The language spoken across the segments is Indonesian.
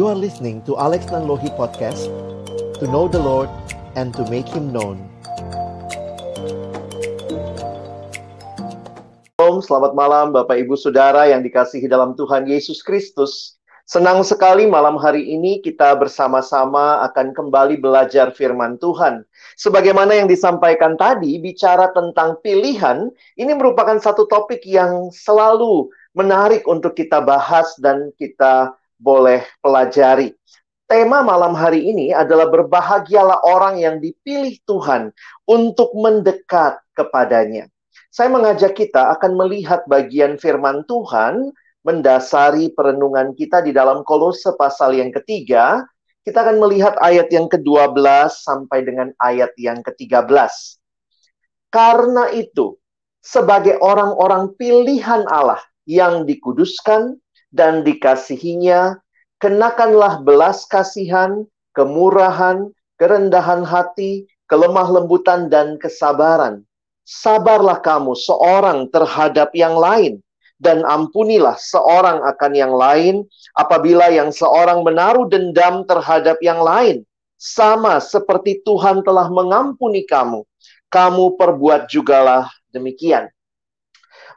You are listening to Alex Nanlohi Podcast To know the Lord and to make Him known selamat malam Bapak Ibu Saudara yang dikasihi dalam Tuhan Yesus Kristus. Senang sekali malam hari ini kita bersama-sama akan kembali belajar firman Tuhan. Sebagaimana yang disampaikan tadi, bicara tentang pilihan, ini merupakan satu topik yang selalu menarik untuk kita bahas dan kita boleh pelajari. Tema malam hari ini adalah berbahagialah orang yang dipilih Tuhan untuk mendekat kepadanya. Saya mengajak kita akan melihat bagian firman Tuhan mendasari perenungan kita di dalam kolose pasal yang ketiga, kita akan melihat ayat yang ke-12 sampai dengan ayat yang ke-13. Karena itu, sebagai orang-orang pilihan Allah yang dikuduskan dan dikasihinya, kenakanlah belas kasihan, kemurahan, kerendahan hati, kelemah lembutan, dan kesabaran. Sabarlah kamu seorang terhadap yang lain, dan ampunilah seorang akan yang lain apabila yang seorang menaruh dendam terhadap yang lain. Sama seperti Tuhan telah mengampuni kamu, kamu perbuat jugalah demikian.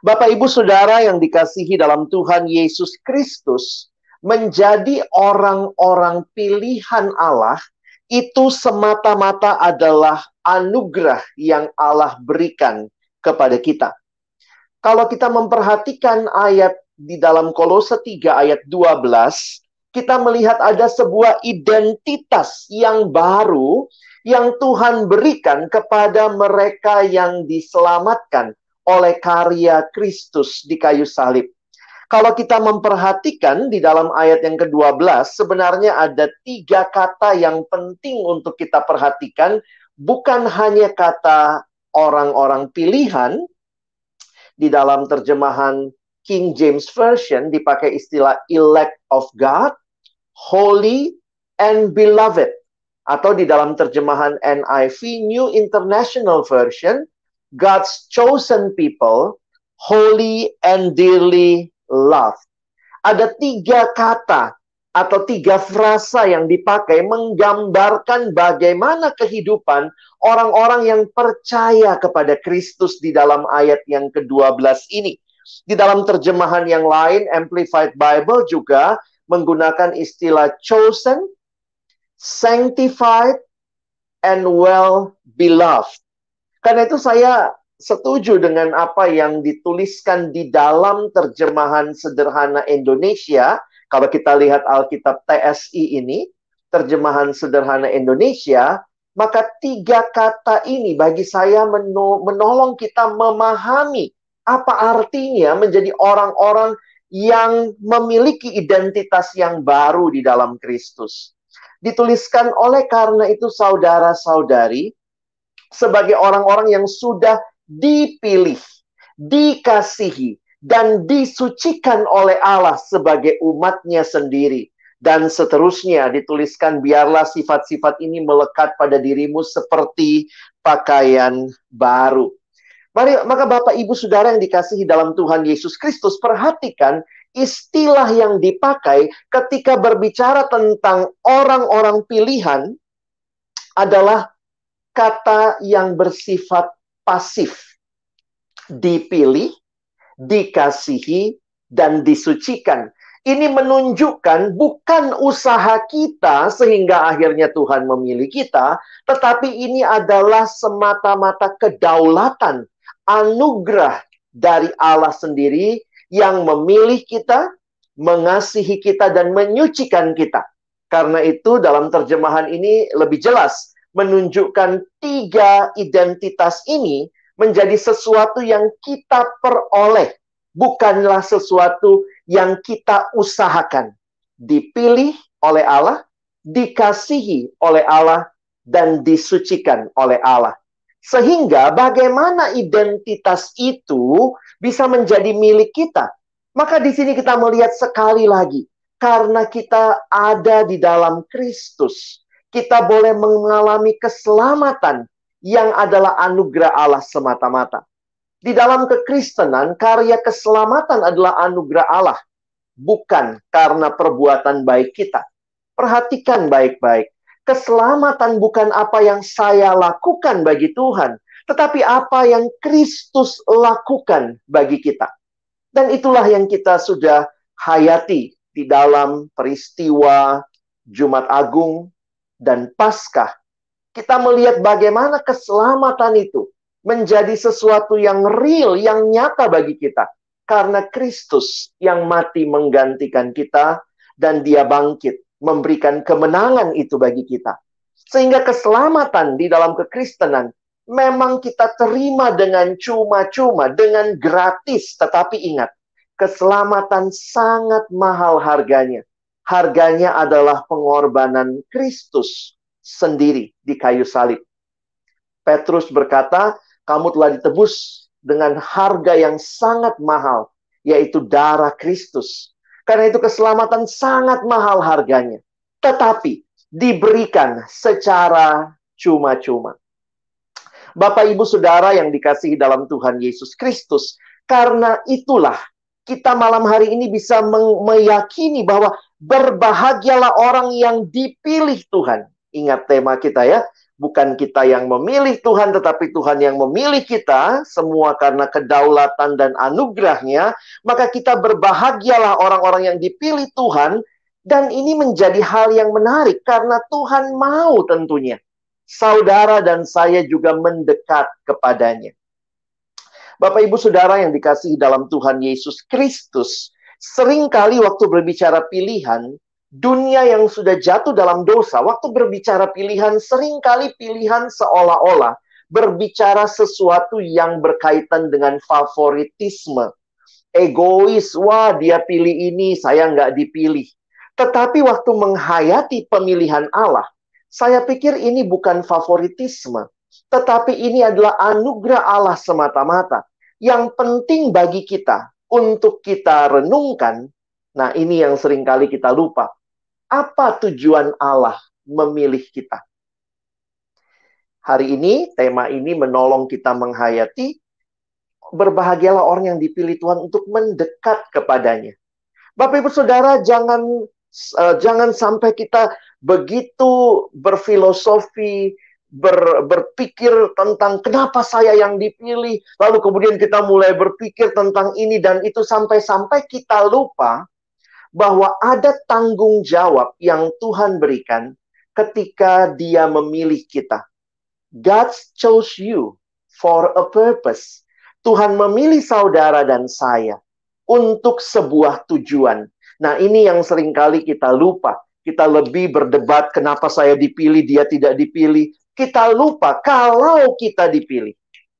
Bapak Ibu Saudara yang dikasihi dalam Tuhan Yesus Kristus, menjadi orang-orang pilihan Allah itu semata-mata adalah anugerah yang Allah berikan kepada kita. Kalau kita memperhatikan ayat di dalam Kolose 3 ayat 12, kita melihat ada sebuah identitas yang baru yang Tuhan berikan kepada mereka yang diselamatkan oleh karya Kristus di kayu salib. Kalau kita memperhatikan di dalam ayat yang ke-12, sebenarnya ada tiga kata yang penting untuk kita perhatikan, bukan hanya kata orang-orang pilihan, di dalam terjemahan King James Version dipakai istilah elect of God, holy and beloved. Atau di dalam terjemahan NIV New International Version, God's chosen people, holy and dearly loved. Ada tiga kata atau tiga frasa yang dipakai menggambarkan bagaimana kehidupan orang-orang yang percaya kepada Kristus di dalam ayat yang ke-12 ini. Di dalam terjemahan yang lain, Amplified Bible juga menggunakan istilah chosen, sanctified, and well beloved. Karena itu saya setuju dengan apa yang dituliskan di dalam terjemahan sederhana Indonesia kalau kita lihat Alkitab TSI ini, terjemahan sederhana Indonesia, maka tiga kata ini bagi saya menolong kita memahami apa artinya menjadi orang-orang yang memiliki identitas yang baru di dalam Kristus. Dituliskan oleh karena itu saudara-saudari, sebagai orang-orang yang sudah dipilih, dikasihi, dan disucikan oleh Allah sebagai umatnya sendiri. Dan seterusnya dituliskan biarlah sifat-sifat ini melekat pada dirimu seperti pakaian baru. Mari, maka Bapak Ibu Saudara yang dikasihi dalam Tuhan Yesus Kristus, perhatikan istilah yang dipakai ketika berbicara tentang orang-orang pilihan adalah kata yang bersifat pasif. Dipilih, dikasihi, dan disucikan. Ini menunjukkan bukan usaha kita sehingga akhirnya Tuhan memilih kita, tetapi ini adalah semata-mata kedaulatan, anugerah dari Allah sendiri yang memilih kita, mengasihi kita, dan menyucikan kita. Karena itu dalam terjemahan ini lebih jelas menunjukkan tiga identitas ini menjadi sesuatu yang kita peroleh, bukanlah sesuatu yang kita usahakan. Dipilih oleh Allah, dikasihi oleh Allah, dan disucikan oleh Allah. Sehingga bagaimana identitas itu bisa menjadi milik kita. Maka di sini kita melihat sekali lagi, karena kita ada di dalam Kristus, kita boleh mengalami keselamatan yang adalah anugerah Allah semata-mata. Di dalam kekristenan, karya keselamatan adalah anugerah Allah, bukan karena perbuatan baik kita. Perhatikan baik-baik. Keselamatan bukan apa yang saya lakukan bagi Tuhan, tetapi apa yang Kristus lakukan bagi kita. Dan itulah yang kita sudah hayati di dalam peristiwa Jumat Agung dan Paskah. Kita melihat bagaimana keselamatan itu menjadi sesuatu yang real, yang nyata bagi kita. Karena Kristus yang mati menggantikan kita dan dia bangkit memberikan kemenangan itu bagi kita. Sehingga keselamatan di dalam kekristenan memang kita terima dengan cuma-cuma, dengan gratis. Tetapi ingat, keselamatan sangat mahal harganya. Harganya adalah pengorbanan Kristus sendiri di kayu salib. Petrus berkata, kamu telah ditebus dengan harga yang sangat mahal, yaitu darah Kristus. Karena itu keselamatan sangat mahal harganya. Tetapi diberikan secara cuma-cuma. Bapak, Ibu, Saudara yang dikasihi dalam Tuhan Yesus Kristus. Karena itulah kita malam hari ini bisa meyakini bahwa berbahagialah orang yang dipilih Tuhan. Ingat tema kita ya, bukan kita yang memilih Tuhan, tetapi Tuhan yang memilih kita, semua karena kedaulatan dan anugerahnya, maka kita berbahagialah orang-orang yang dipilih Tuhan, dan ini menjadi hal yang menarik, karena Tuhan mau tentunya saudara dan saya juga mendekat kepadanya. Bapak Ibu Saudara yang dikasihi dalam Tuhan Yesus Kristus, sering kali waktu berbicara pilihan, dunia yang sudah jatuh dalam dosa, waktu berbicara pilihan, sering kali pilihan seolah-olah berbicara sesuatu yang berkaitan dengan favoritisme. Egois, wah dia pilih ini, saya nggak dipilih. Tetapi waktu menghayati pemilihan Allah, saya pikir ini bukan favoritisme, tetapi ini adalah anugerah Allah semata-mata. Yang penting bagi kita untuk kita renungkan, nah ini yang sering kali kita lupa. Apa tujuan Allah memilih kita? Hari ini, tema ini menolong kita menghayati berbahagialah orang yang dipilih Tuhan untuk mendekat kepadanya. Bapak Ibu Saudara, jangan uh, jangan sampai kita begitu berfilosofi, ber, berpikir tentang kenapa saya yang dipilih, lalu kemudian kita mulai berpikir tentang ini dan itu sampai-sampai kita lupa bahwa ada tanggung jawab yang Tuhan berikan ketika Dia memilih kita. God chose you for a purpose. Tuhan memilih saudara dan saya untuk sebuah tujuan. Nah, ini yang sering kali kita lupa kita lebih berdebat kenapa saya dipilih, dia tidak dipilih. Kita lupa kalau kita dipilih.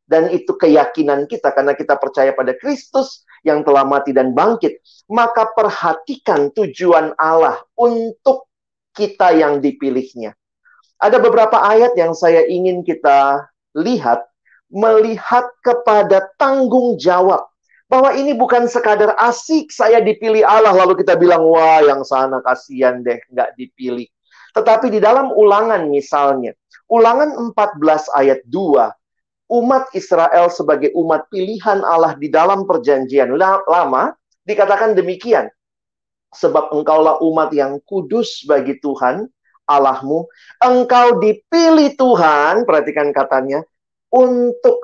Dan itu keyakinan kita karena kita percaya pada Kristus yang telah mati dan bangkit. Maka perhatikan tujuan Allah untuk kita yang dipilihnya. Ada beberapa ayat yang saya ingin kita lihat, melihat kepada tanggung jawab bahwa ini bukan sekadar asik saya dipilih Allah lalu kita bilang wah yang sana kasihan deh nggak dipilih. Tetapi di dalam ulangan misalnya, ulangan 14 ayat 2, umat Israel sebagai umat pilihan Allah di dalam perjanjian lama dikatakan demikian. Sebab engkaulah umat yang kudus bagi Tuhan Allahmu. Engkau dipilih Tuhan, perhatikan katanya, untuk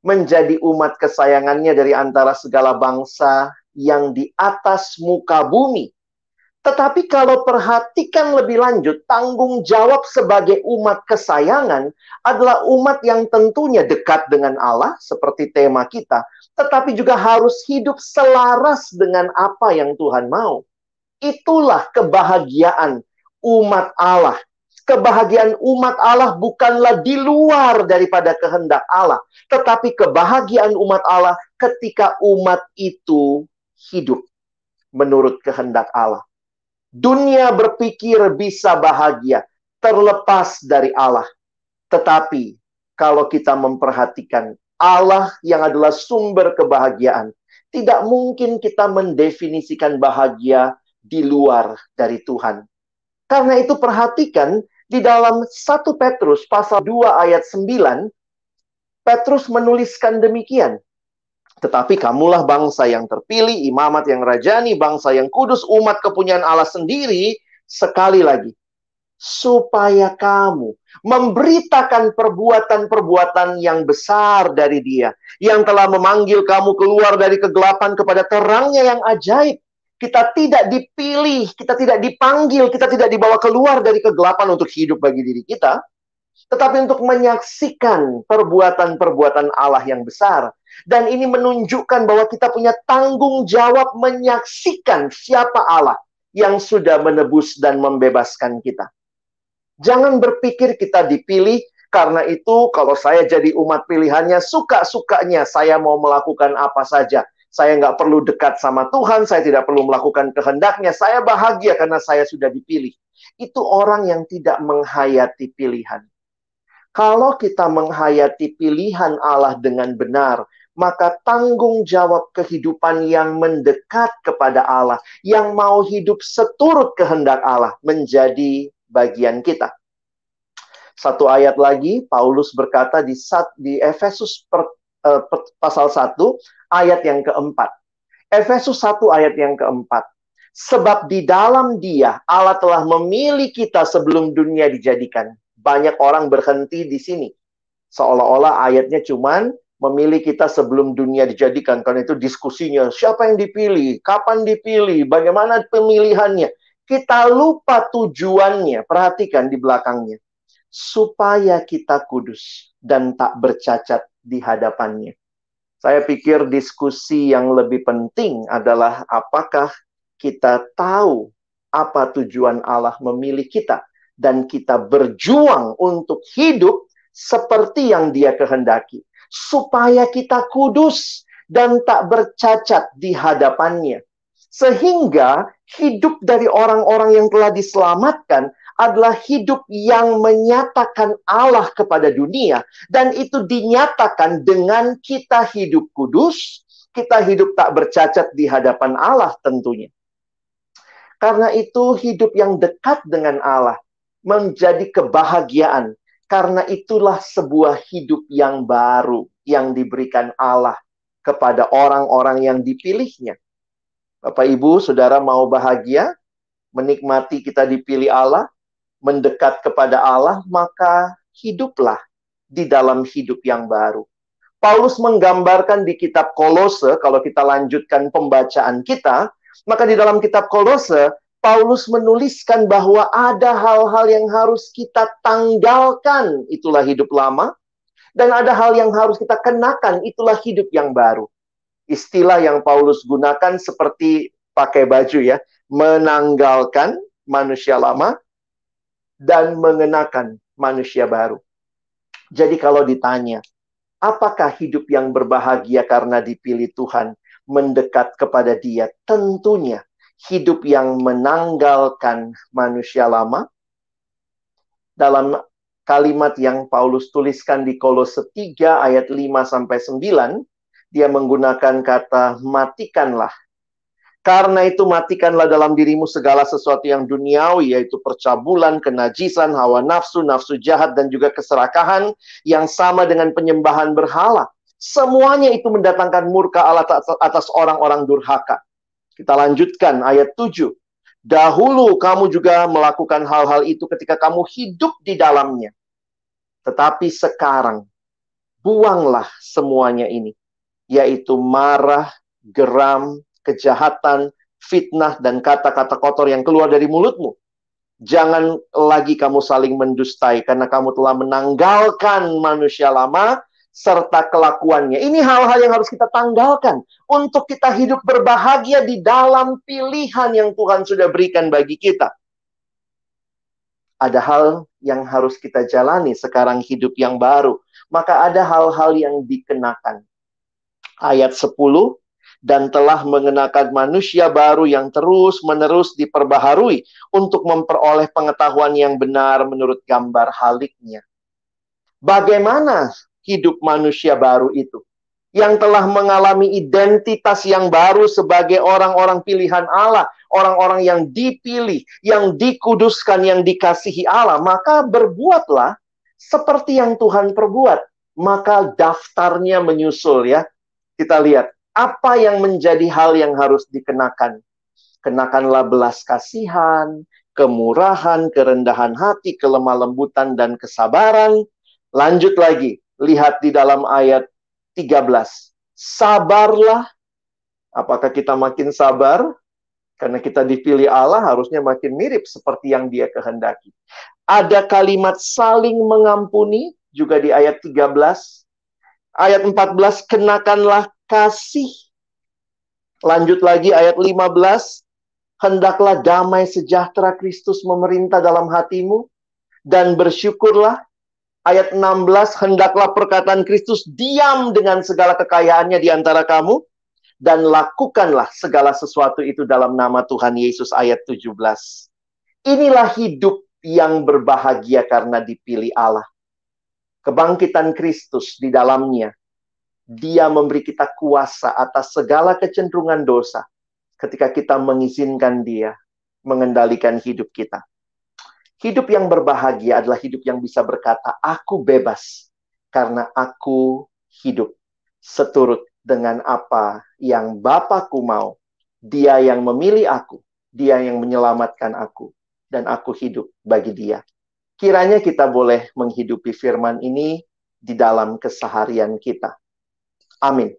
menjadi umat kesayangannya dari antara segala bangsa yang di atas muka bumi. Tetapi kalau perhatikan lebih lanjut, tanggung jawab sebagai umat kesayangan adalah umat yang tentunya dekat dengan Allah, seperti tema kita, tetapi juga harus hidup selaras dengan apa yang Tuhan mau. Itulah kebahagiaan umat Allah kebahagiaan umat Allah bukanlah di luar daripada kehendak Allah, tetapi kebahagiaan umat Allah ketika umat itu hidup menurut kehendak Allah. Dunia berpikir bisa bahagia terlepas dari Allah. Tetapi kalau kita memperhatikan Allah yang adalah sumber kebahagiaan, tidak mungkin kita mendefinisikan bahagia di luar dari Tuhan. Karena itu perhatikan di dalam 1 Petrus pasal 2 ayat 9, Petrus menuliskan demikian. Tetapi kamulah bangsa yang terpilih, imamat yang rajani, bangsa yang kudus, umat kepunyaan Allah sendiri, sekali lagi, supaya kamu memberitakan perbuatan-perbuatan yang besar dari Dia, yang telah memanggil kamu keluar dari kegelapan kepada terangnya yang ajaib. Kita tidak dipilih, kita tidak dipanggil, kita tidak dibawa keluar dari kegelapan untuk hidup bagi diri kita, tetapi untuk menyaksikan perbuatan-perbuatan Allah yang besar. Dan ini menunjukkan bahwa kita punya tanggung jawab menyaksikan siapa Allah yang sudah menebus dan membebaskan kita. Jangan berpikir kita dipilih karena itu kalau saya jadi umat pilihannya suka-sukanya saya mau melakukan apa saja. Saya nggak perlu dekat sama Tuhan, saya tidak perlu melakukan kehendaknya. Saya bahagia karena saya sudah dipilih. Itu orang yang tidak menghayati pilihan. Kalau kita menghayati pilihan Allah dengan benar, maka tanggung jawab kehidupan yang mendekat kepada Allah, yang mau hidup seturut kehendak Allah, menjadi bagian kita. Satu ayat lagi, Paulus berkata di, di Efesus per, uh, pasal 1, ayat yang keempat. Efesus 1 ayat yang keempat. Sebab di dalam dia Allah telah memilih kita sebelum dunia dijadikan. Banyak orang berhenti di sini. Seolah-olah ayatnya cuman memilih kita sebelum dunia dijadikan. Karena itu diskusinya, siapa yang dipilih, kapan dipilih, bagaimana pemilihannya kita lupa tujuannya. Perhatikan di belakangnya. Supaya kita kudus dan tak bercacat di hadapannya. Saya pikir diskusi yang lebih penting adalah apakah kita tahu apa tujuan Allah memilih kita dan kita berjuang untuk hidup seperti yang Dia kehendaki supaya kita kudus dan tak bercacat di hadapannya sehingga hidup dari orang-orang yang telah diselamatkan adalah hidup yang menyatakan Allah kepada dunia. Dan itu dinyatakan dengan kita hidup kudus, kita hidup tak bercacat di hadapan Allah tentunya. Karena itu hidup yang dekat dengan Allah menjadi kebahagiaan. Karena itulah sebuah hidup yang baru yang diberikan Allah kepada orang-orang yang dipilihnya. Bapak Ibu, Saudara mau bahagia, menikmati kita dipilih Allah, mendekat kepada Allah, maka hiduplah di dalam hidup yang baru. Paulus menggambarkan di kitab Kolose, kalau kita lanjutkan pembacaan kita, maka di dalam kitab Kolose, Paulus menuliskan bahwa ada hal-hal yang harus kita tanggalkan, itulah hidup lama, dan ada hal yang harus kita kenakan, itulah hidup yang baru. Istilah yang Paulus gunakan seperti pakai baju ya, menanggalkan manusia lama dan mengenakan manusia baru. Jadi kalau ditanya, apakah hidup yang berbahagia karena dipilih Tuhan mendekat kepada Dia? Tentunya hidup yang menanggalkan manusia lama. Dalam kalimat yang Paulus tuliskan di Kolose 3 ayat 5 sampai 9, dia menggunakan kata matikanlah. Karena itu matikanlah dalam dirimu segala sesuatu yang duniawi, yaitu percabulan, kenajisan, hawa nafsu, nafsu jahat, dan juga keserakahan yang sama dengan penyembahan berhala. Semuanya itu mendatangkan murka Allah atas orang-orang durhaka. Kita lanjutkan ayat 7. Dahulu kamu juga melakukan hal-hal itu ketika kamu hidup di dalamnya. Tetapi sekarang, buanglah semuanya ini yaitu marah, geram, kejahatan, fitnah, dan kata-kata kotor yang keluar dari mulutmu. Jangan lagi kamu saling mendustai karena kamu telah menanggalkan manusia lama serta kelakuannya. Ini hal-hal yang harus kita tanggalkan untuk kita hidup berbahagia di dalam pilihan yang Tuhan sudah berikan bagi kita. Ada hal yang harus kita jalani sekarang hidup yang baru. Maka ada hal-hal yang dikenakan ayat 10 dan telah mengenakan manusia baru yang terus-menerus diperbaharui untuk memperoleh pengetahuan yang benar menurut gambar haliknya. Bagaimana hidup manusia baru itu? Yang telah mengalami identitas yang baru sebagai orang-orang pilihan Allah, orang-orang yang dipilih, yang dikuduskan, yang dikasihi Allah, maka berbuatlah seperti yang Tuhan perbuat. Maka daftarnya menyusul ya kita lihat apa yang menjadi hal yang harus dikenakan. Kenakanlah belas kasihan, kemurahan, kerendahan hati, kelemah lembutan, dan kesabaran. Lanjut lagi, lihat di dalam ayat 13. Sabarlah. Apakah kita makin sabar? Karena kita dipilih Allah harusnya makin mirip seperti yang dia kehendaki. Ada kalimat saling mengampuni juga di ayat 13. Ayat 14, kenakanlah kasih. Lanjut lagi ayat 15, hendaklah damai sejahtera Kristus memerintah dalam hatimu dan bersyukurlah. Ayat 16, hendaklah perkataan Kristus diam dengan segala kekayaannya di antara kamu dan lakukanlah segala sesuatu itu dalam nama Tuhan Yesus ayat 17. Inilah hidup yang berbahagia karena dipilih Allah. Kebangkitan Kristus di dalamnya. Dia memberi kita kuasa atas segala kecenderungan dosa ketika kita mengizinkan Dia mengendalikan hidup kita. Hidup yang berbahagia adalah hidup yang bisa berkata, "Aku bebas karena aku hidup seturut dengan apa yang Bapakku mau. Dia yang memilih aku, Dia yang menyelamatkan aku, dan aku hidup bagi Dia." Kiranya kita boleh menghidupi firman ini di dalam keseharian kita. Amin.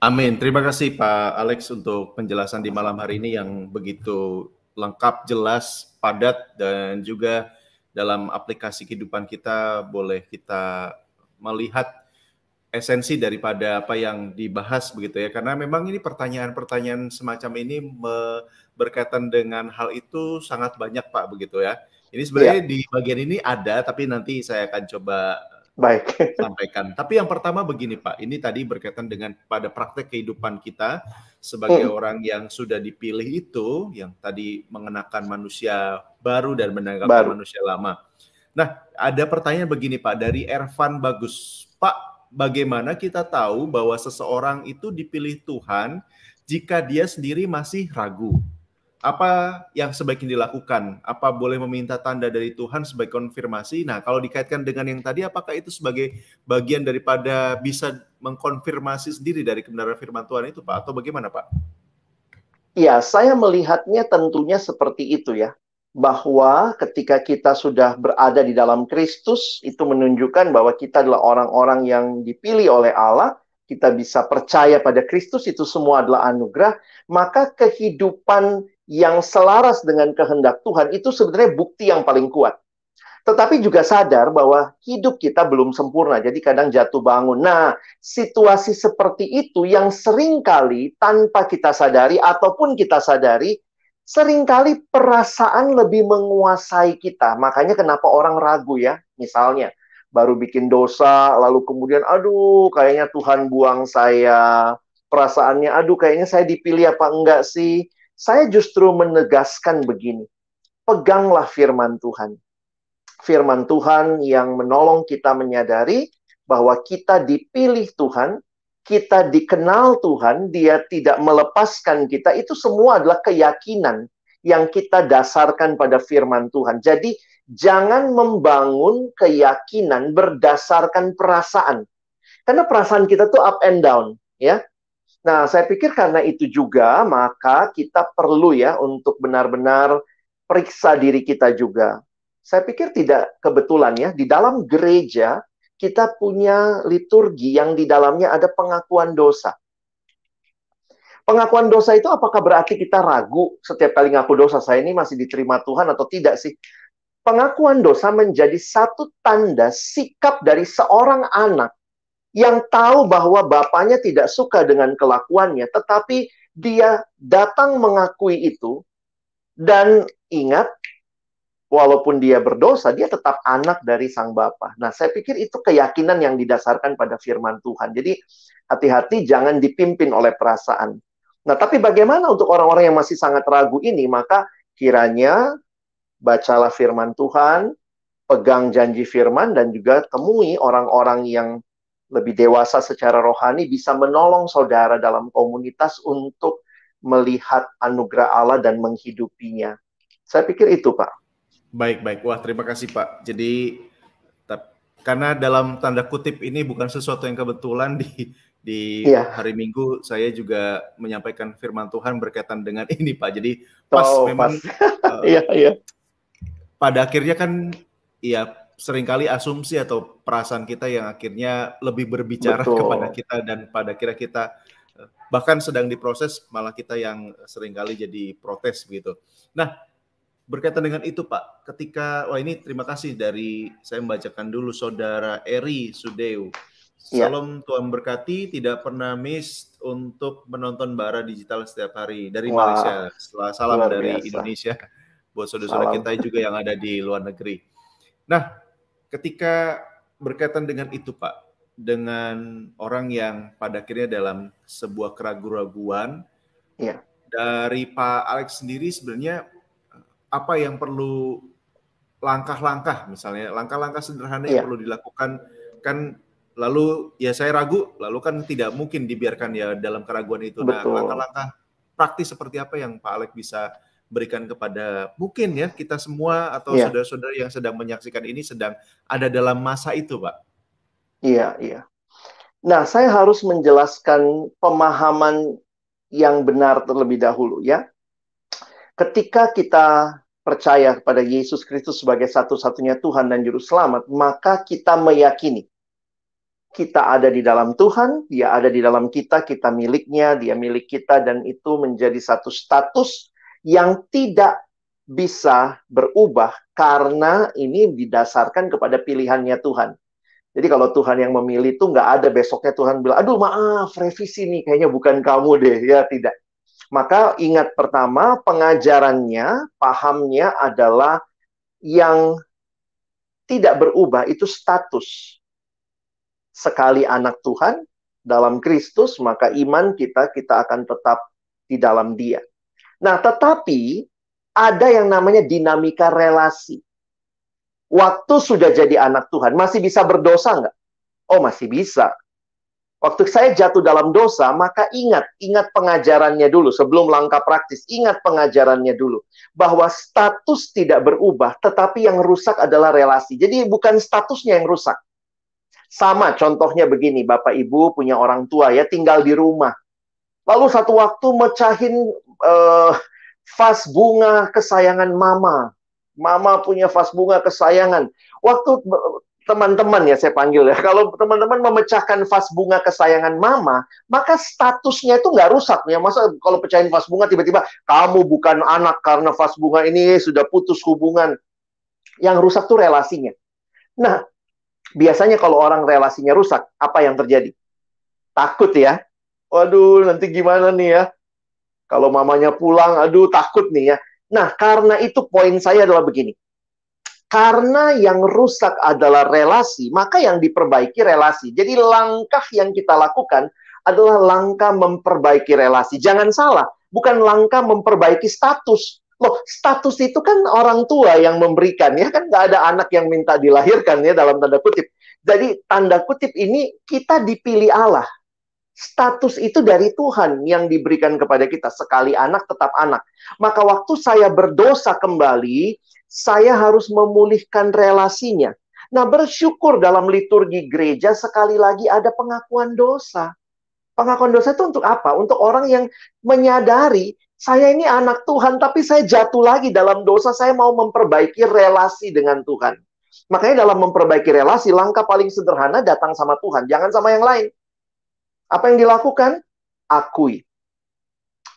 Amin. Terima kasih Pak Alex untuk penjelasan di malam hari ini yang begitu lengkap, jelas, padat, dan juga dalam aplikasi kehidupan kita boleh kita melihat esensi daripada apa yang dibahas begitu ya. Karena memang ini pertanyaan-pertanyaan semacam ini berkaitan dengan hal itu sangat banyak Pak begitu ya. Ini sebenarnya ya. di bagian ini ada, tapi nanti saya akan coba Baik. sampaikan. Tapi yang pertama begini Pak, ini tadi berkaitan dengan pada praktek kehidupan kita sebagai hmm. orang yang sudah dipilih itu, yang tadi mengenakan manusia baru dan menanggapi manusia lama. Nah, ada pertanyaan begini Pak dari Ervan Bagus. Pak, bagaimana kita tahu bahwa seseorang itu dipilih Tuhan jika dia sendiri masih ragu? Apa yang sebaiknya dilakukan? Apa boleh meminta tanda dari Tuhan sebagai konfirmasi? Nah, kalau dikaitkan dengan yang tadi, apakah itu sebagai bagian daripada bisa mengkonfirmasi sendiri dari kebenaran firman Tuhan itu, Pak? Atau bagaimana, Pak? Ya, saya melihatnya tentunya seperti itu ya. Bahwa ketika kita sudah berada di dalam Kristus, itu menunjukkan bahwa kita adalah orang-orang yang dipilih oleh Allah, kita bisa percaya pada Kristus, itu semua adalah anugerah, maka kehidupan yang selaras dengan kehendak Tuhan itu sebenarnya bukti yang paling kuat. Tetapi juga sadar bahwa hidup kita belum sempurna, jadi kadang jatuh bangun. Nah, situasi seperti itu yang sering kali tanpa kita sadari ataupun kita sadari, sering kali perasaan lebih menguasai kita. Makanya kenapa orang ragu ya, misalnya baru bikin dosa, lalu kemudian, aduh, kayaknya Tuhan buang saya. Perasaannya, aduh, kayaknya saya dipilih apa enggak sih? Saya justru menegaskan begini, peganglah firman Tuhan. Firman Tuhan yang menolong kita menyadari bahwa kita dipilih Tuhan, kita dikenal Tuhan, Dia tidak melepaskan kita. Itu semua adalah keyakinan yang kita dasarkan pada firman Tuhan. Jadi, jangan membangun keyakinan berdasarkan perasaan. Karena perasaan kita tuh up and down, ya. Nah, saya pikir karena itu juga, maka kita perlu ya untuk benar-benar periksa diri kita juga. Saya pikir tidak kebetulan ya, di dalam gereja kita punya liturgi yang di dalamnya ada pengakuan dosa. Pengakuan dosa itu apakah berarti kita ragu setiap kali ngaku dosa saya ini masih diterima Tuhan atau tidak sih? Pengakuan dosa menjadi satu tanda sikap dari seorang anak yang tahu bahwa bapaknya tidak suka dengan kelakuannya, tetapi dia datang mengakui itu dan ingat walaupun dia berdosa, dia tetap anak dari sang bapa. Nah, saya pikir itu keyakinan yang didasarkan pada firman Tuhan. Jadi, hati-hati jangan dipimpin oleh perasaan. Nah, tapi bagaimana untuk orang-orang yang masih sangat ragu ini? Maka kiranya bacalah firman Tuhan, pegang janji firman dan juga temui orang-orang yang lebih dewasa secara rohani bisa menolong saudara dalam komunitas untuk melihat anugerah Allah dan menghidupinya. Saya pikir itu, Pak. Baik, baik. Wah, terima kasih, Pak. Jadi karena dalam tanda kutip ini bukan sesuatu yang kebetulan di di yeah. hari Minggu saya juga menyampaikan firman Tuhan berkaitan dengan ini Pak. Jadi pas oh, memang pas. uh, iya, iya. pada akhirnya kan ya sering kali asumsi atau perasaan kita yang akhirnya lebih berbicara Betul. kepada kita dan pada kira kita bahkan sedang diproses malah kita yang sering kali jadi protes begitu. Nah, berkaitan dengan itu Pak, ketika wah ini terima kasih dari saya membacakan dulu saudara Eri Sudeu Ya. Salam Tuhan berkati, tidak pernah miss untuk menonton Bara Digital setiap hari dari Wah. Malaysia. Salam Luar dari. Indonesia buat saudara-saudara kita juga yang ada di luar negeri. Nah, ketika berkaitan dengan itu Pak, dengan orang yang pada akhirnya dalam sebuah keraguan-raguan, ya. dari Pak Alex sendiri sebenarnya apa yang perlu langkah-langkah misalnya langkah-langkah sederhana ya. yang perlu dilakukan kan lalu ya saya ragu, lalu kan tidak mungkin dibiarkan ya dalam keraguan itu. Nah, Betul. Nah, langkah-langkah praktis seperti apa yang Pak Alek bisa berikan kepada mungkin ya kita semua atau saudara saudara-saudara yang sedang menyaksikan ini sedang ada dalam masa itu, Pak? Iya, iya. Nah, saya harus menjelaskan pemahaman yang benar terlebih dahulu ya. Ketika kita percaya kepada Yesus Kristus sebagai satu-satunya Tuhan dan Juru Selamat, maka kita meyakini kita ada di dalam Tuhan, Dia ada di dalam kita, kita miliknya, Dia milik kita, dan itu menjadi satu status yang tidak bisa berubah karena ini didasarkan kepada pilihannya Tuhan. Jadi kalau Tuhan yang memilih itu nggak ada besoknya Tuhan bilang, aduh maaf revisi nih kayaknya bukan kamu deh, ya tidak. Maka ingat pertama pengajarannya, pahamnya adalah yang tidak berubah itu status sekali anak Tuhan dalam Kristus, maka iman kita kita akan tetap di dalam Dia. Nah, tetapi ada yang namanya dinamika relasi. Waktu sudah jadi anak Tuhan, masih bisa berdosa nggak? Oh, masih bisa. Waktu saya jatuh dalam dosa, maka ingat, ingat pengajarannya dulu sebelum langkah praktis. Ingat pengajarannya dulu bahwa status tidak berubah, tetapi yang rusak adalah relasi. Jadi bukan statusnya yang rusak, sama contohnya begini, Bapak Ibu punya orang tua ya tinggal di rumah. Lalu satu waktu mecahin uh, vas bunga kesayangan mama. Mama punya vas bunga kesayangan. Waktu teman-teman ya saya panggil ya. Kalau teman-teman memecahkan vas bunga kesayangan mama, maka statusnya itu nggak rusak ya. Masa kalau pecahin vas bunga tiba-tiba kamu bukan anak karena vas bunga ini sudah putus hubungan. Yang rusak tuh relasinya. Nah, biasanya kalau orang relasinya rusak, apa yang terjadi? Takut ya. Waduh, nanti gimana nih ya? Kalau mamanya pulang, aduh takut nih ya. Nah, karena itu poin saya adalah begini. Karena yang rusak adalah relasi, maka yang diperbaiki relasi. Jadi langkah yang kita lakukan adalah langkah memperbaiki relasi. Jangan salah, bukan langkah memperbaiki status. Loh, status itu kan orang tua yang memberikan ya kan nggak ada anak yang minta dilahirkan ya dalam tanda kutip. Jadi tanda kutip ini kita dipilih Allah. Status itu dari Tuhan yang diberikan kepada kita. Sekali anak tetap anak. Maka waktu saya berdosa kembali, saya harus memulihkan relasinya. Nah, bersyukur dalam liturgi gereja sekali lagi ada pengakuan dosa. Pengakuan dosa itu untuk apa? Untuk orang yang menyadari saya ini anak Tuhan, tapi saya jatuh lagi dalam dosa. Saya mau memperbaiki relasi dengan Tuhan. Makanya dalam memperbaiki relasi, langkah paling sederhana datang sama Tuhan. Jangan sama yang lain. Apa yang dilakukan? Akui.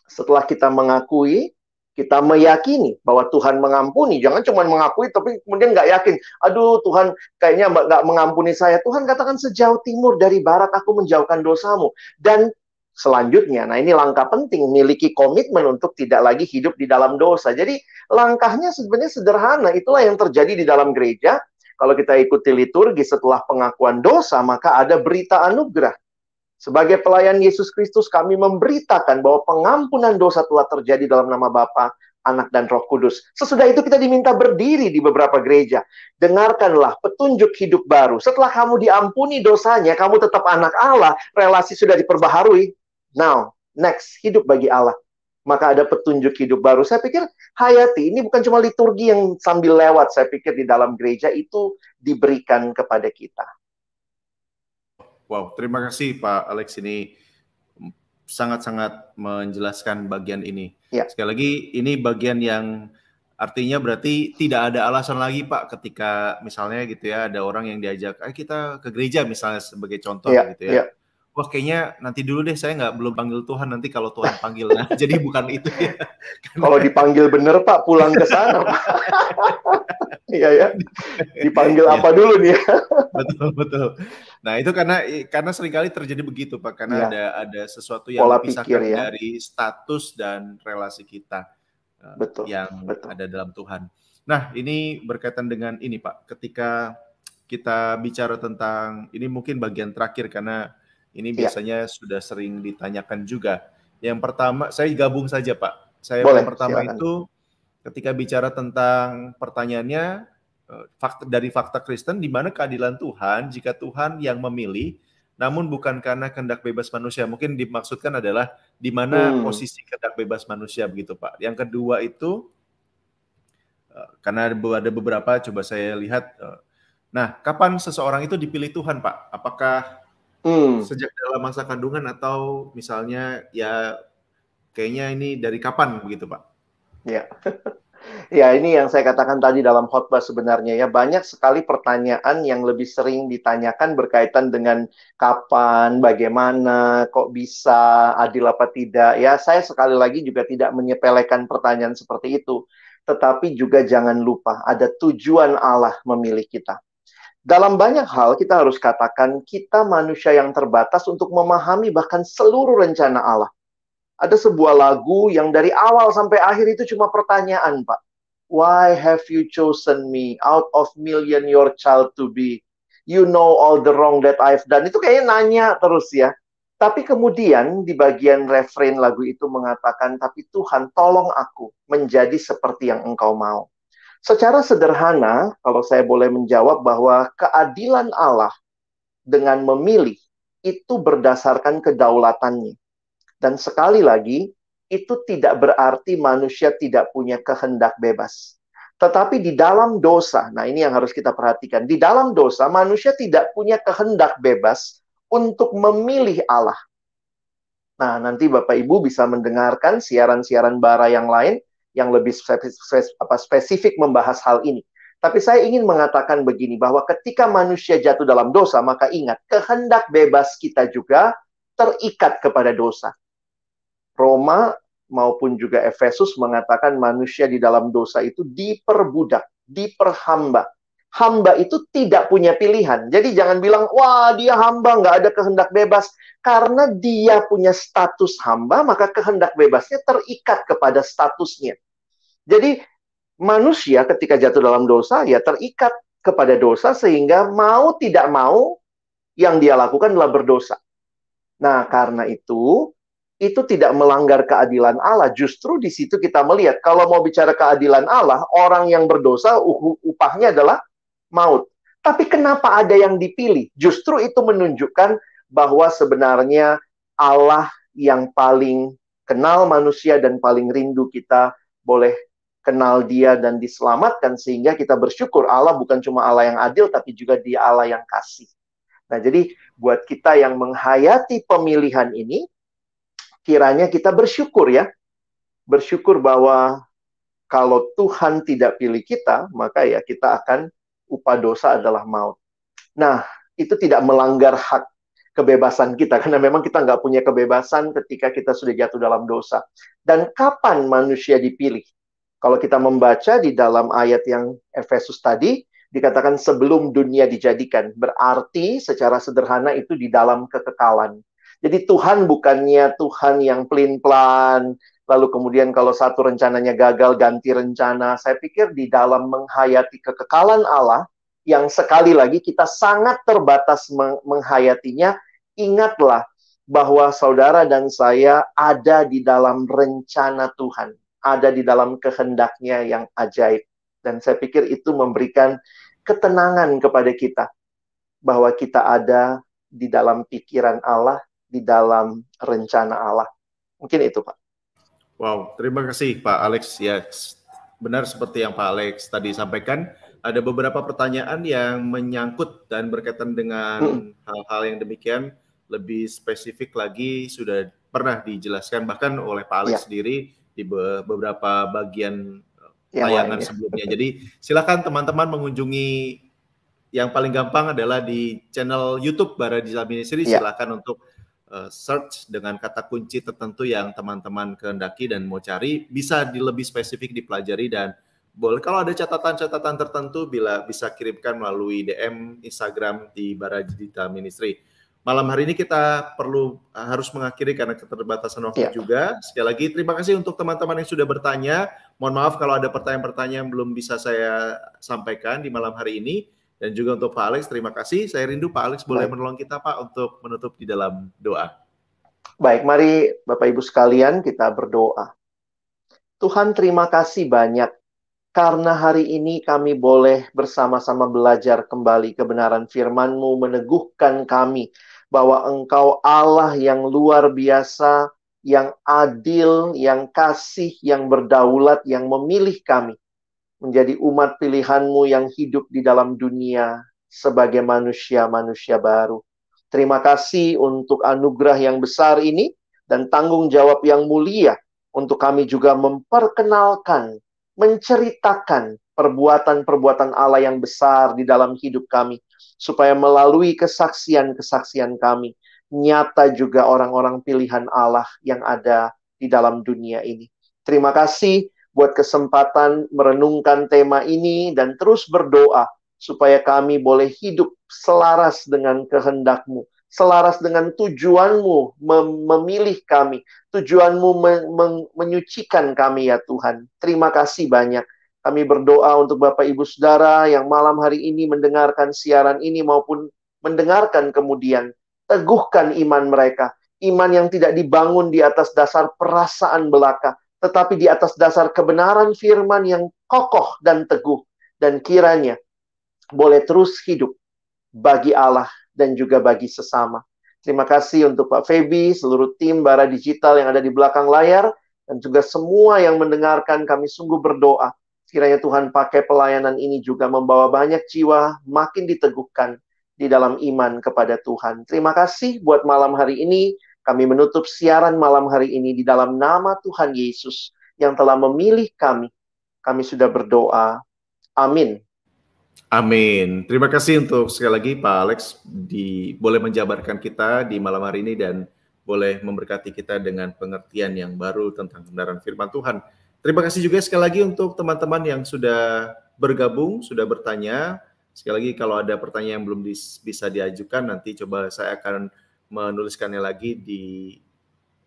Setelah kita mengakui, kita meyakini bahwa Tuhan mengampuni. Jangan cuma mengakui, tapi kemudian nggak yakin. Aduh, Tuhan kayaknya nggak mengampuni saya. Tuhan katakan sejauh timur dari barat aku menjauhkan dosamu. Dan selanjutnya. Nah, ini langkah penting, miliki komitmen untuk tidak lagi hidup di dalam dosa. Jadi, langkahnya sebenarnya sederhana. Itulah yang terjadi di dalam gereja. Kalau kita ikuti liturgi setelah pengakuan dosa, maka ada berita anugerah. Sebagai pelayan Yesus Kristus, kami memberitakan bahwa pengampunan dosa telah terjadi dalam nama Bapa, Anak, dan Roh Kudus. Sesudah itu kita diminta berdiri di beberapa gereja. Dengarkanlah petunjuk hidup baru. Setelah kamu diampuni dosanya, kamu tetap anak Allah, relasi sudah diperbaharui, Now, next, hidup bagi Allah. Maka ada petunjuk hidup baru. Saya pikir hayati ini bukan cuma liturgi yang sambil lewat. Saya pikir di dalam gereja itu diberikan kepada kita. Wow, terima kasih Pak Alex ini sangat-sangat menjelaskan bagian ini. Ya. Sekali lagi ini bagian yang artinya berarti tidak ada alasan lagi Pak ketika misalnya gitu ya ada orang yang diajak, "Ayo kita ke gereja" misalnya sebagai contoh ya, gitu ya. ya wah kayaknya nanti dulu deh saya nggak belum panggil Tuhan nanti kalau Tuhan panggil nah jadi bukan itu ya kalau dipanggil bener Pak pulang ke sana iya ya dipanggil ya. apa dulu nih betul betul nah itu karena karena sering kali terjadi begitu Pak karena ya. ada ada sesuatu yang Pola dipisahkan ya. dari status dan relasi kita betul, yang betul. ada dalam Tuhan nah ini berkaitan dengan ini Pak ketika kita bicara tentang ini mungkin bagian terakhir karena ini iya. biasanya ya. sudah sering ditanyakan juga. Yang pertama, saya gabung saja Pak. Saya Boleh, yang pertama silakan. itu ketika bicara tentang pertanyaannya fakta dari fakta Kristen di mana keadilan Tuhan jika Tuhan yang memilih namun bukan karena kehendak bebas manusia. Mungkin dimaksudkan adalah di mana hmm. posisi kehendak bebas manusia begitu Pak. Yang kedua itu eh, karena ada beberapa coba saya lihat eh, Nah, kapan seseorang itu dipilih Tuhan, Pak? Apakah Hmm. Sejak dalam masa kandungan atau misalnya ya kayaknya ini dari kapan begitu Pak? Ya. ya ini yang saya katakan tadi dalam khotbah sebenarnya ya banyak sekali pertanyaan yang lebih sering ditanyakan berkaitan dengan kapan, bagaimana, kok bisa, adil apa tidak. Ya saya sekali lagi juga tidak menyepelekan pertanyaan seperti itu. Tetapi juga jangan lupa ada tujuan Allah memilih kita dalam banyak hal kita harus katakan kita manusia yang terbatas untuk memahami bahkan seluruh rencana Allah. Ada sebuah lagu yang dari awal sampai akhir itu cuma pertanyaan, Pak. Why have you chosen me out of million your child to be? You know all the wrong that I've done. Itu kayaknya nanya terus ya. Tapi kemudian di bagian refrain lagu itu mengatakan, tapi Tuhan tolong aku menjadi seperti yang engkau mau. Secara sederhana, kalau saya boleh menjawab bahwa keadilan Allah dengan memilih itu berdasarkan kedaulatannya. Dan sekali lagi, itu tidak berarti manusia tidak punya kehendak bebas. Tetapi di dalam dosa, nah ini yang harus kita perhatikan. Di dalam dosa, manusia tidak punya kehendak bebas untuk memilih Allah. Nah, nanti Bapak Ibu bisa mendengarkan siaran-siaran bara yang lain yang lebih spesifik membahas hal ini. Tapi saya ingin mengatakan begini, bahwa ketika manusia jatuh dalam dosa, maka ingat, kehendak bebas kita juga terikat kepada dosa. Roma maupun juga Efesus mengatakan manusia di dalam dosa itu diperbudak, diperhamba. Hamba itu tidak punya pilihan. Jadi jangan bilang, wah dia hamba, nggak ada kehendak bebas. Karena dia punya status hamba, maka kehendak bebasnya terikat kepada statusnya. Jadi manusia ketika jatuh dalam dosa ya terikat kepada dosa sehingga mau tidak mau yang dia lakukan adalah berdosa. Nah, karena itu itu tidak melanggar keadilan Allah. Justru di situ kita melihat kalau mau bicara keadilan Allah, orang yang berdosa upahnya adalah maut. Tapi kenapa ada yang dipilih? Justru itu menunjukkan bahwa sebenarnya Allah yang paling kenal manusia dan paling rindu kita boleh kenal dia dan diselamatkan sehingga kita bersyukur Allah bukan cuma Allah yang adil tapi juga dia Allah yang kasih. Nah, jadi buat kita yang menghayati pemilihan ini kiranya kita bersyukur ya. Bersyukur bahwa kalau Tuhan tidak pilih kita, maka ya kita akan upah dosa adalah maut. Nah, itu tidak melanggar hak kebebasan kita karena memang kita nggak punya kebebasan ketika kita sudah jatuh dalam dosa. Dan kapan manusia dipilih? Kalau kita membaca di dalam ayat yang Efesus tadi, dikatakan sebelum dunia dijadikan. Berarti secara sederhana itu di dalam kekekalan. Jadi Tuhan bukannya Tuhan yang pelin-pelan, lalu kemudian kalau satu rencananya gagal ganti rencana. Saya pikir di dalam menghayati kekekalan Allah, yang sekali lagi kita sangat terbatas menghayatinya, ingatlah bahwa saudara dan saya ada di dalam rencana Tuhan ada di dalam kehendaknya yang ajaib. Dan saya pikir itu memberikan ketenangan kepada kita bahwa kita ada di dalam pikiran Allah, di dalam rencana Allah. Mungkin itu, Pak. Wow, terima kasih Pak Alex. Ya, benar seperti yang Pak Alex tadi sampaikan ada beberapa pertanyaan yang menyangkut dan berkaitan dengan hal-hal yang demikian lebih spesifik lagi sudah pernah dijelaskan bahkan oleh Pak Alex ya. sendiri di beberapa bagian tayangan ya. sebelumnya. Jadi silakan teman-teman mengunjungi yang paling gampang adalah di channel YouTube Baradisa Ministry. Ya. Silakan untuk uh, search dengan kata kunci tertentu yang teman-teman kehendaki dan mau cari bisa di lebih spesifik dipelajari dan boleh kalau ada catatan-catatan tertentu bila bisa kirimkan melalui DM Instagram di Barajita Ministry. Malam hari ini kita perlu harus mengakhiri karena keterbatasan waktu yeah. juga. Sekali lagi terima kasih untuk teman-teman yang sudah bertanya. Mohon maaf kalau ada pertanyaan-pertanyaan yang belum bisa saya sampaikan di malam hari ini. Dan juga untuk Pak Alex, terima kasih. Saya rindu Pak Alex boleh Baik. menolong kita Pak untuk menutup di dalam doa. Baik, mari Bapak Ibu sekalian kita berdoa. Tuhan terima kasih banyak karena hari ini kami boleh bersama-sama belajar kembali kebenaran firman-Mu, meneguhkan kami bahwa Engkau Allah yang luar biasa, yang adil, yang kasih, yang berdaulat, yang memilih kami menjadi umat pilihan-Mu yang hidup di dalam dunia sebagai manusia-manusia baru. Terima kasih untuk anugerah yang besar ini dan tanggung jawab yang mulia untuk kami juga memperkenalkan menceritakan perbuatan-perbuatan Allah yang besar di dalam hidup kami, supaya melalui kesaksian-kesaksian kami, nyata juga orang-orang pilihan Allah yang ada di dalam dunia ini. Terima kasih buat kesempatan merenungkan tema ini dan terus berdoa supaya kami boleh hidup selaras dengan kehendakmu, selaras dengan tujuanmu mem memilih kami, tujuanmu men men menyucikan kami ya Tuhan. Terima kasih banyak. Kami berdoa untuk Bapak Ibu Saudara yang malam hari ini mendengarkan siaran ini maupun mendengarkan kemudian. Teguhkan iman mereka. Iman yang tidak dibangun di atas dasar perasaan belaka, tetapi di atas dasar kebenaran firman yang kokoh dan teguh. Dan kiranya boleh terus hidup bagi Allah dan juga bagi sesama. Terima kasih untuk Pak Febi, seluruh tim Bara Digital yang ada di belakang layar, dan juga semua yang mendengarkan kami sungguh berdoa. Kiranya Tuhan pakai pelayanan ini juga membawa banyak jiwa makin diteguhkan di dalam iman kepada Tuhan. Terima kasih buat malam hari ini. Kami menutup siaran malam hari ini di dalam nama Tuhan Yesus yang telah memilih kami. Kami sudah berdoa. Amin. Amin. Terima kasih untuk sekali lagi Pak Alex di boleh menjabarkan kita di malam hari ini dan boleh memberkati kita dengan pengertian yang baru tentang kebenaran firman Tuhan. Terima kasih juga sekali lagi untuk teman-teman yang sudah bergabung, sudah bertanya. Sekali lagi kalau ada pertanyaan yang belum bisa diajukan nanti coba saya akan menuliskannya lagi di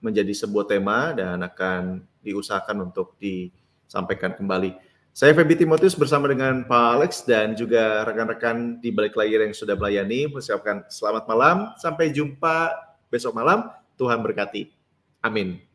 menjadi sebuah tema dan akan diusahakan untuk disampaikan kembali. Saya Feby Timotius bersama dengan Pak Alex dan juga rekan-rekan di balik layar yang sudah melayani. Mengucapkan selamat malam, sampai jumpa besok malam. Tuhan berkati. Amin.